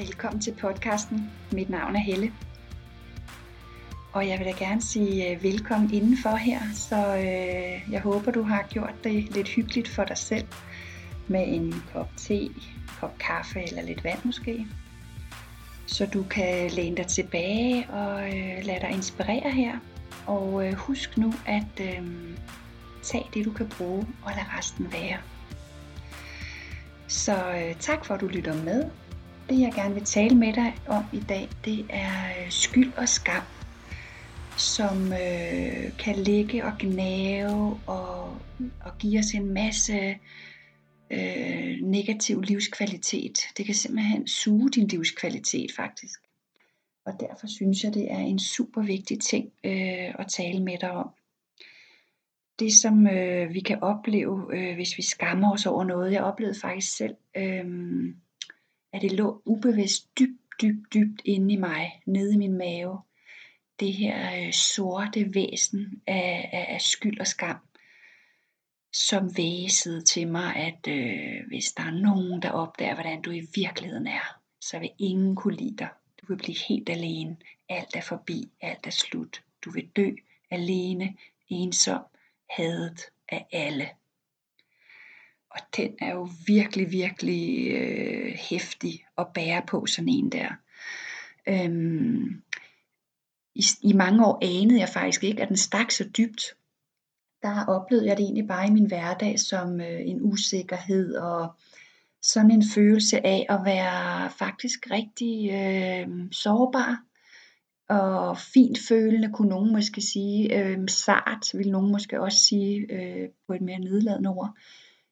Velkommen til podcasten. Mit navn er Helle. Og jeg vil da gerne sige øh, velkommen indenfor her, så øh, jeg håber, du har gjort det lidt hyggeligt for dig selv med en kop te, kop kaffe eller lidt vand måske. Så du kan læne dig tilbage og øh, lade dig inspirere her. Og øh, husk nu at øh, tage det, du kan bruge, og lade resten være. Så øh, tak for, at du lytter med. Det jeg gerne vil tale med dig om i dag, det er øh, skyld og skam, som øh, kan ligge og gnave og, og give os en masse øh, negativ livskvalitet. Det kan simpelthen suge din livskvalitet faktisk. Og derfor synes jeg, det er en super vigtig ting øh, at tale med dig om. Det som øh, vi kan opleve, øh, hvis vi skammer os over noget, jeg oplevede faktisk selv, øh, at det lå ubevidst dybt, dybt, dybt inde i mig, nede i min mave. Det her øh, sorte væsen af, af, af skyld og skam, som væsede til mig, at øh, hvis der er nogen, der opdager, hvordan du i virkeligheden er, så vil ingen kunne lide dig. Du vil blive helt alene. Alt er forbi. Alt er slut. Du vil dø alene, ensom, hadet af alle. Og den er jo virkelig, virkelig øh, hæftig at bære på sådan en der. Øhm, i, I mange år anede jeg faktisk ikke, at den stak så dybt. Der oplevede jeg det egentlig bare i min hverdag som øh, en usikkerhed og sådan en følelse af at være faktisk rigtig øh, sårbar og fint følende, kunne nogen måske sige. Øh, sart vil nogen måske også sige øh, på et mere nedladende ord.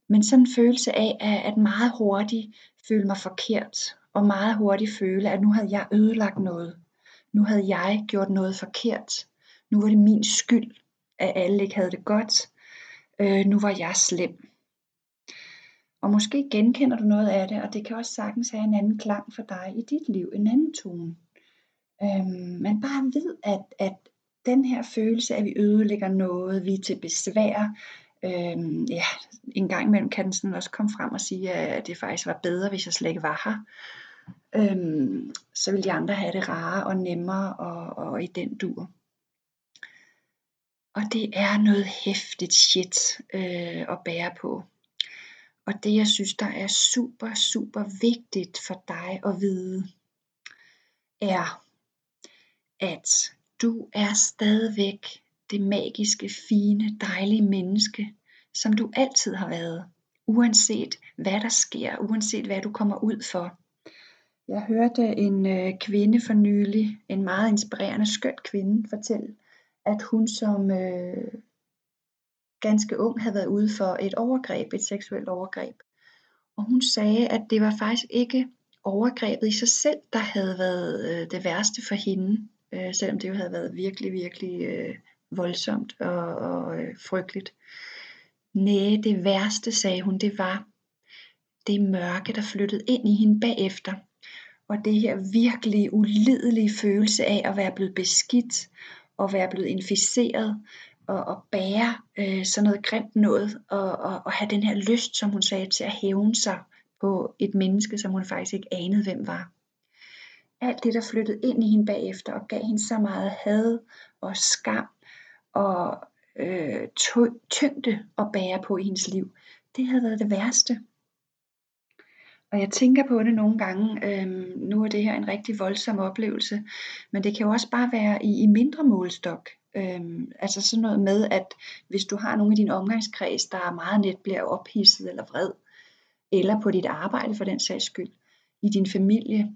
Men sådan en følelse af at meget hurtigt føle mig forkert, og meget hurtigt føle, at nu havde jeg ødelagt noget. Nu havde jeg gjort noget forkert. Nu var det min skyld, at alle ikke havde det godt. Øh, nu var jeg slem. Og måske genkender du noget af det, og det kan også sagtens have en anden klang for dig i dit liv, en anden tone. Øhm, men bare ved, at, at den her følelse at vi ødelægger noget, vi er til besvær, øhm, ja, en gang imellem kan den sådan også komme frem og sige, at det faktisk var bedre, hvis jeg slet ikke var her. Øhm, så ville de andre have det rare og nemmere og, og i den dur. Og det er noget hæftigt shit øh, at bære på. Og det jeg synes, der er super, super vigtigt for dig at vide, er, at du er stadigvæk det magiske, fine, dejlige menneske, som du altid har været, uanset hvad der sker, uanset hvad du kommer ud for. Jeg hørte en øh, kvinde for nylig, en meget inspirerende, skøn kvinde, fortælle, at hun som øh, ganske ung havde været ude for et overgreb, et seksuelt overgreb. Og hun sagde, at det var faktisk ikke overgrebet i sig selv, der havde været øh, det værste for hende, øh, selvom det jo havde været virkelig, virkelig øh, voldsomt og, og øh, frygteligt. Næh, det værste, sagde hun, det var det mørke, der flyttede ind i hende bagefter. Og det her virkelig ulidelige følelse af at være blevet beskidt, og være blevet inficeret, og, og bære øh, sådan noget grimt noget, og, og, og have den her lyst, som hun sagde, til at hævne sig på et menneske, som hun faktisk ikke anede, hvem var. Alt det, der flyttede ind i hende bagefter, og gav hende så meget had og skam, og øh, tyngde at bære på i hendes liv, det havde været det værste. Og jeg tænker på det nogle gange, øhm, nu er det her en rigtig voldsom oplevelse, men det kan jo også bare være i, i mindre målstok. Øhm, altså sådan noget med, at hvis du har nogle i din omgangskreds, der meget net bliver ophidset eller vred, eller på dit arbejde for den sags skyld, i din familie,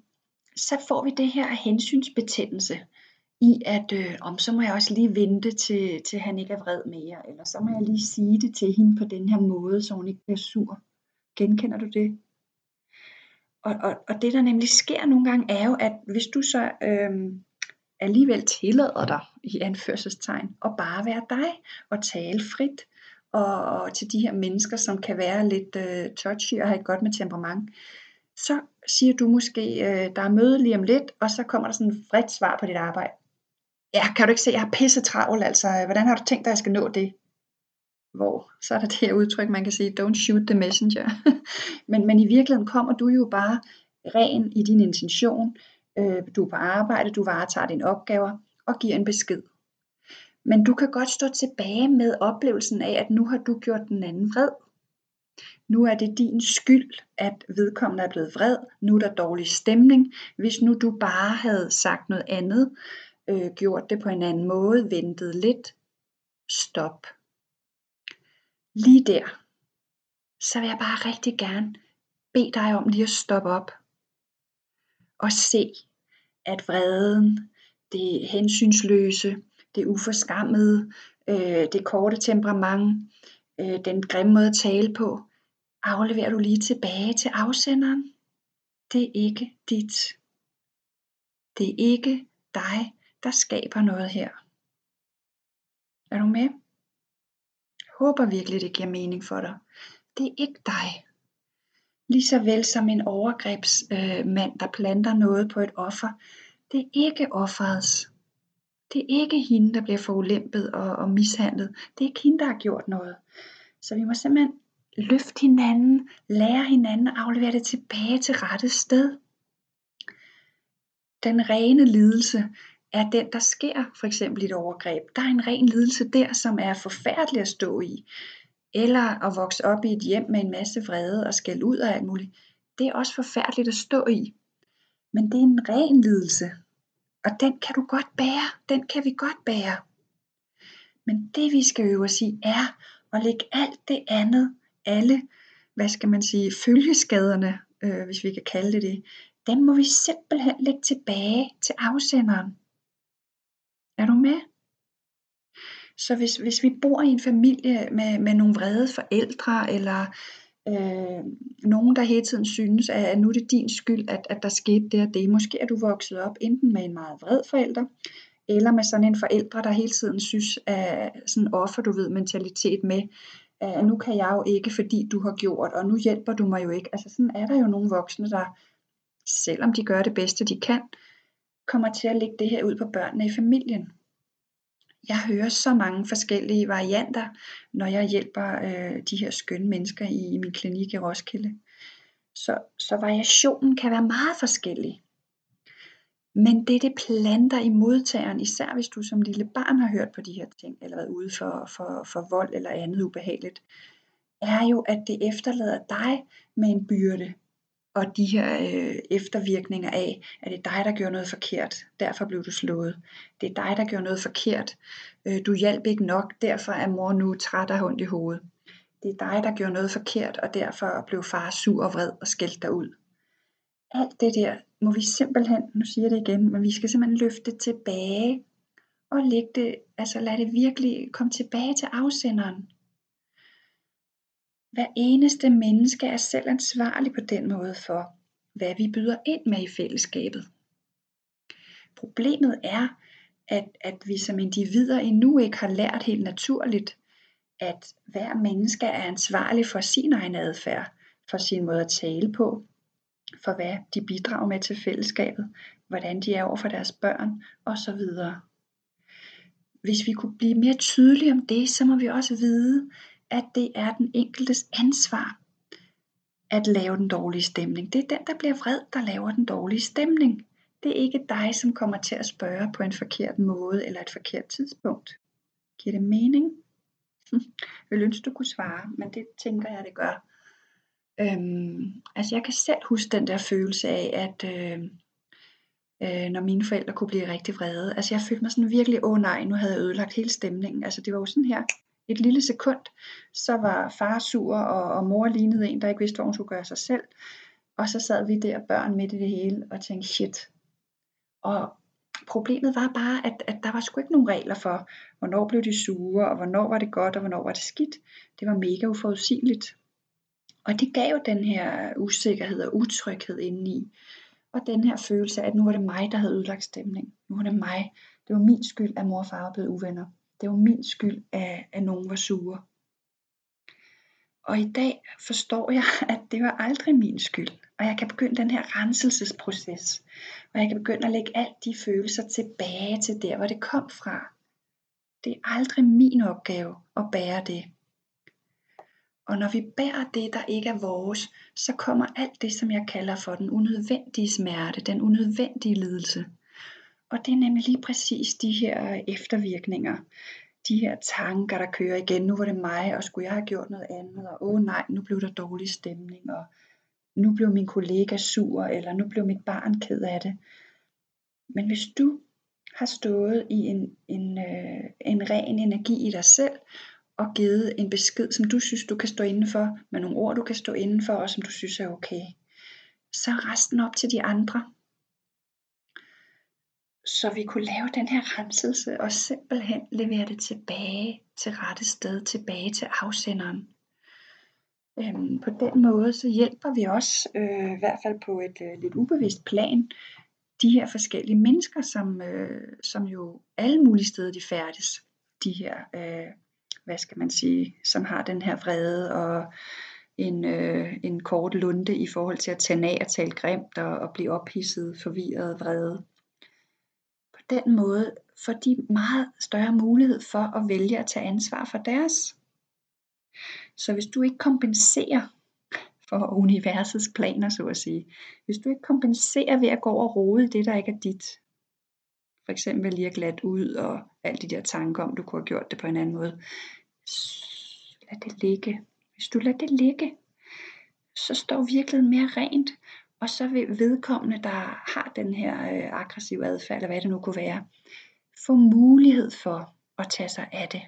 så får vi det her hensynsbetændelse i, at øh, om så må jeg også lige vente til, til han ikke er vred mere, eller så må jeg lige sige det til hende på den her måde, så hun ikke bliver sur. Genkender du det? Og, og, og det der nemlig sker nogle gange er jo, at hvis du så øh, alligevel tillader dig, i anførselstegn, at bare være dig, og tale frit, og, og til de her mennesker, som kan være lidt øh, touchy og have et godt med temperament, så siger du måske, øh, der er møde lige om lidt, og så kommer der sådan et vredt svar på dit arbejde ja, kan du ikke se, jeg har pisse travlt, altså, hvordan har du tænkt dig, at jeg skal nå det? Hvor, så er der det her udtryk, man kan sige, don't shoot the messenger. men, men i virkeligheden kommer du jo bare ren i din intention, øh, du er på arbejde, du varetager dine opgaver og giver en besked. Men du kan godt stå tilbage med oplevelsen af, at nu har du gjort den anden vred. Nu er det din skyld, at vedkommende er blevet vred. Nu er der dårlig stemning. Hvis nu du bare havde sagt noget andet, øh, gjort det på en anden måde, ventet lidt, stop. Lige der, så vil jeg bare rigtig gerne bede dig om lige at stoppe op og se, at vreden, det hensynsløse, det uforskammede, øh, det korte temperament, øh, den grimme måde at tale på, afleverer du lige tilbage til afsenderen. Det er ikke dit. Det er ikke dig, der skaber noget her. Er du med? Jeg håber virkelig, det giver mening for dig. Det er ikke dig. Lige så vel som en overgrebsmand, øh, der planter noget på et offer. Det er ikke offerets. Det er ikke hende, der bliver forulæmpet og, og mishandlet. Det er ikke hende, der har gjort noget. Så vi må simpelthen løfte hinanden, lære hinanden at aflevere det tilbage til rette sted. Den rene lidelse er den, der sker for eksempel et overgreb. Der er en ren lidelse der, som er forfærdelig at stå i. Eller at vokse op i et hjem med en masse vrede og skæld ud og alt muligt. Det er også forfærdeligt at stå i. Men det er en ren lidelse. Og den kan du godt bære. Den kan vi godt bære. Men det vi skal øve os i er at lægge alt det andet, alle, hvad skal man sige, følgeskaderne, øh, hvis vi kan kalde det det, dem må vi simpelthen lægge tilbage til afsenderen. Er du med? Så hvis, hvis vi bor i en familie med, med nogle vrede forældre, eller øh, nogen, der hele tiden synes, at, at nu er det din skyld, at, at der skete det og det. Måske er du vokset op enten med en meget vred forælder, eller med sådan en forældre, der hele tiden synes, at sådan offer, du ved, mentalitet med, at nu kan jeg jo ikke, fordi du har gjort, og nu hjælper du mig jo ikke. Altså sådan er der jo nogle voksne, der, selvom de gør det bedste, de kan, kommer til at lægge det her ud på børnene i familien. Jeg hører så mange forskellige varianter, når jeg hjælper øh, de her skønne mennesker i, i min klinik i Roskilde. Så, så variationen kan være meget forskellig. Men det, det planter i modtageren, især hvis du som lille barn har hørt på de her ting, eller været ude for, for, for vold eller andet ubehageligt, er jo, at det efterlader dig med en byrde, og de her øh, eftervirkninger af, at det er dig, der gjorde noget forkert, derfor blev du slået. Det er dig, der gjorde noget forkert. Øh, du hjalp ikke nok, derfor er mor nu træt af hund i hovedet. Det er dig, der gjorde noget forkert, og derfor blev far sur og vred og skældt dig ud. Alt det der må vi simpelthen, nu siger jeg det igen, men vi skal simpelthen løfte tilbage og lægge det, altså lad det virkelig komme tilbage til afsenderen. Hver eneste menneske er selv ansvarlig på den måde for, hvad vi byder ind med i fællesskabet. Problemet er, at, at vi som individer endnu ikke har lært helt naturligt, at hver menneske er ansvarlig for sin egen adfærd, for sin måde at tale på, for hvad de bidrager med til fællesskabet, hvordan de er over for deres børn osv. Hvis vi kunne blive mere tydelige om det, så må vi også vide, at det er den enkeltes ansvar at lave den dårlige stemning. Det er den, der bliver vred, der laver den dårlige stemning. Det er ikke dig, som kommer til at spørge på en forkert måde eller et forkert tidspunkt. Giver det mening? Jeg vil ønske, du kunne svare, men det tænker jeg, det gør. Øhm, altså jeg kan selv huske den der følelse af, at øh, øh, når mine forældre kunne blive rigtig vrede. Altså jeg følte mig sådan virkelig, åh oh, nej, nu havde jeg ødelagt hele stemningen. Altså det var jo sådan her, et lille sekund, så var far sur, og, og mor lignede en, der ikke vidste, hvor hun skulle gøre sig selv. Og så sad vi der børn midt i det hele og tænkte, shit. Og problemet var bare, at, at der var sgu ikke nogen regler for, hvornår blev de sure, og hvornår var det godt, og hvornår var det skidt. Det var mega uforudsigeligt. Og det gav jo den her usikkerhed og utryghed indeni. Og den her følelse af, at nu var det mig, der havde ødelagt stemning. Nu var det mig. Det var min skyld, at mor og far var blevet uvenner. Det var min skyld, at, at nogen var sure. Og i dag forstår jeg, at det var aldrig min skyld. Og jeg kan begynde den her renselsesproces. Og jeg kan begynde at lægge alle de følelser tilbage til der, hvor det kom fra. Det er aldrig min opgave at bære det. Og når vi bærer det, der ikke er vores, så kommer alt det, som jeg kalder for den unødvendige smerte, den unødvendige lidelse. Og det er nemlig lige præcis de her eftervirkninger, de her tanker, der kører igen. Nu var det mig, og skulle jeg have gjort noget andet, og åh nej, nu blev der dårlig stemning, og nu blev min kollega sur, eller nu blev mit barn ked af det. Men hvis du har stået i en, en, øh, en ren energi i dig selv, og givet en besked, som du synes, du kan stå for, med nogle ord, du kan stå for, og som du synes er okay, så resten op til de andre. Så vi kunne lave den her renselse og simpelthen levere det tilbage til rette sted, tilbage til afsenderen. Øhm, på den måde så hjælper vi også, øh, i hvert fald på et øh, lidt ubevidst plan, de her forskellige mennesker, som, øh, som jo alle mulige steder de færdes. De her, øh, hvad skal man sige, som har den her vrede og en, øh, en kort lunde i forhold til at tage af og tale grimt og, og blive ophidset, forvirret, vrede. Den måde får de meget større mulighed for at vælge at tage ansvar for deres. Så hvis du ikke kompenserer for universets planer, så at sige. Hvis du ikke kompenserer ved at gå over rode det, der ikke er dit, for eksempel lige at glat ud og alle de der tanker om, du kunne have gjort det på en anden måde, lad det ligge. Hvis du lader det ligge, så står virkeligheden mere rent, og så vil vedkommende, der har den her øh, aggressive adfærd, eller hvad det nu kunne være, få mulighed for at tage sig af det.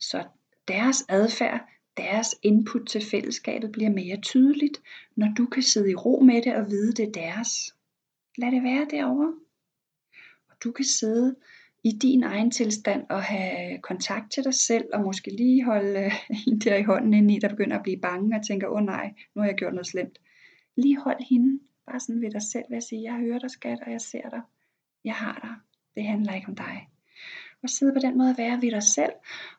Så deres adfærd deres input til fællesskabet bliver mere tydeligt, når du kan sidde i ro med det og vide, det er deres. Lad det være derovre. Og du kan sidde i din egen tilstand og have kontakt til dig selv, og måske lige holde øh, en der i hånden ind i, der begynder at blive bange og tænker, åh oh, nej, nu har jeg gjort noget slemt. Lige hold hende, bare sådan ved dig selv, ved at sige, jeg hører dig skat, og jeg ser dig. Jeg har dig. Det handler ikke om dig og sidde på den måde at være ved dig selv,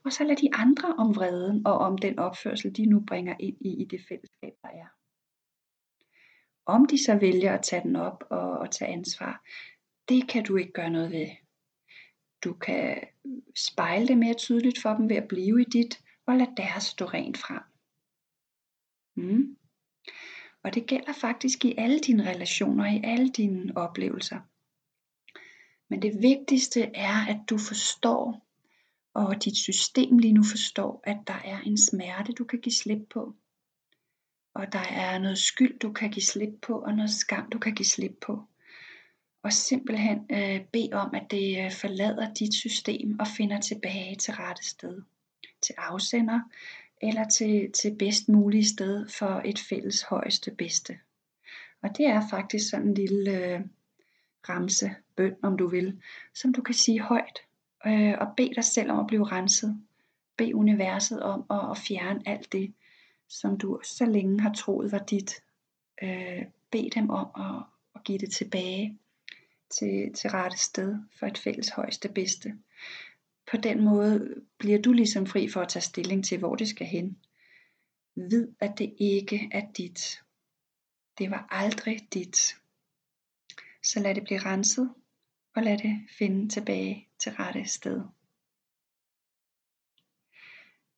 og så lad de andre om vreden og om den opførsel, de nu bringer ind i, i det fællesskab, der er. Om de så vælger at tage den op og, og tage ansvar, det kan du ikke gøre noget ved. Du kan spejle det mere tydeligt for dem ved at blive i dit, og lade deres stå rent frem. Mm. Og det gælder faktisk i alle dine relationer, i alle dine oplevelser. Men det vigtigste er, at du forstår, og dit system lige nu forstår, at der er en smerte, du kan give slip på. Og der er noget skyld, du kan give slip på, og noget skam, du kan give slip på. Og simpelthen øh, bed om, at det øh, forlader dit system og finder tilbage til rette sted. Til afsender, eller til, til bedst mulige sted for et fælles højeste bedste. Og det er faktisk sådan en lille øh, ramse, bøn om du vil, som du kan sige højt, øh, og bed dig selv om at blive renset. Bed universet om at, at fjerne alt det, som du så længe har troet var dit. Øh, bed dem om at, at give det tilbage til, til rette sted for et fælles højeste bedste. På den måde bliver du ligesom fri for at tage stilling til, hvor det skal hen. Vid, at det ikke er dit. Det var aldrig dit. Så lad det blive renset, og lad det finde tilbage til rette sted.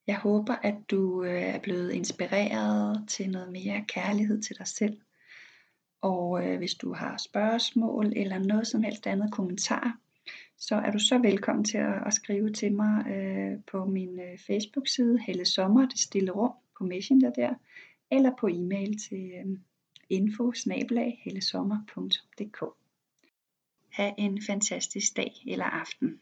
Jeg håber, at du øh, er blevet inspireret til noget mere kærlighed til dig selv. Og øh, hvis du har spørgsmål eller noget som helst andet kommentar, så er du så velkommen til at, at skrive til mig øh, på min øh, Facebook-side, Helle Sommer, det stille rum på Messenger der, eller på e-mail til øh, info Ha' en fantastisk dag eller aften.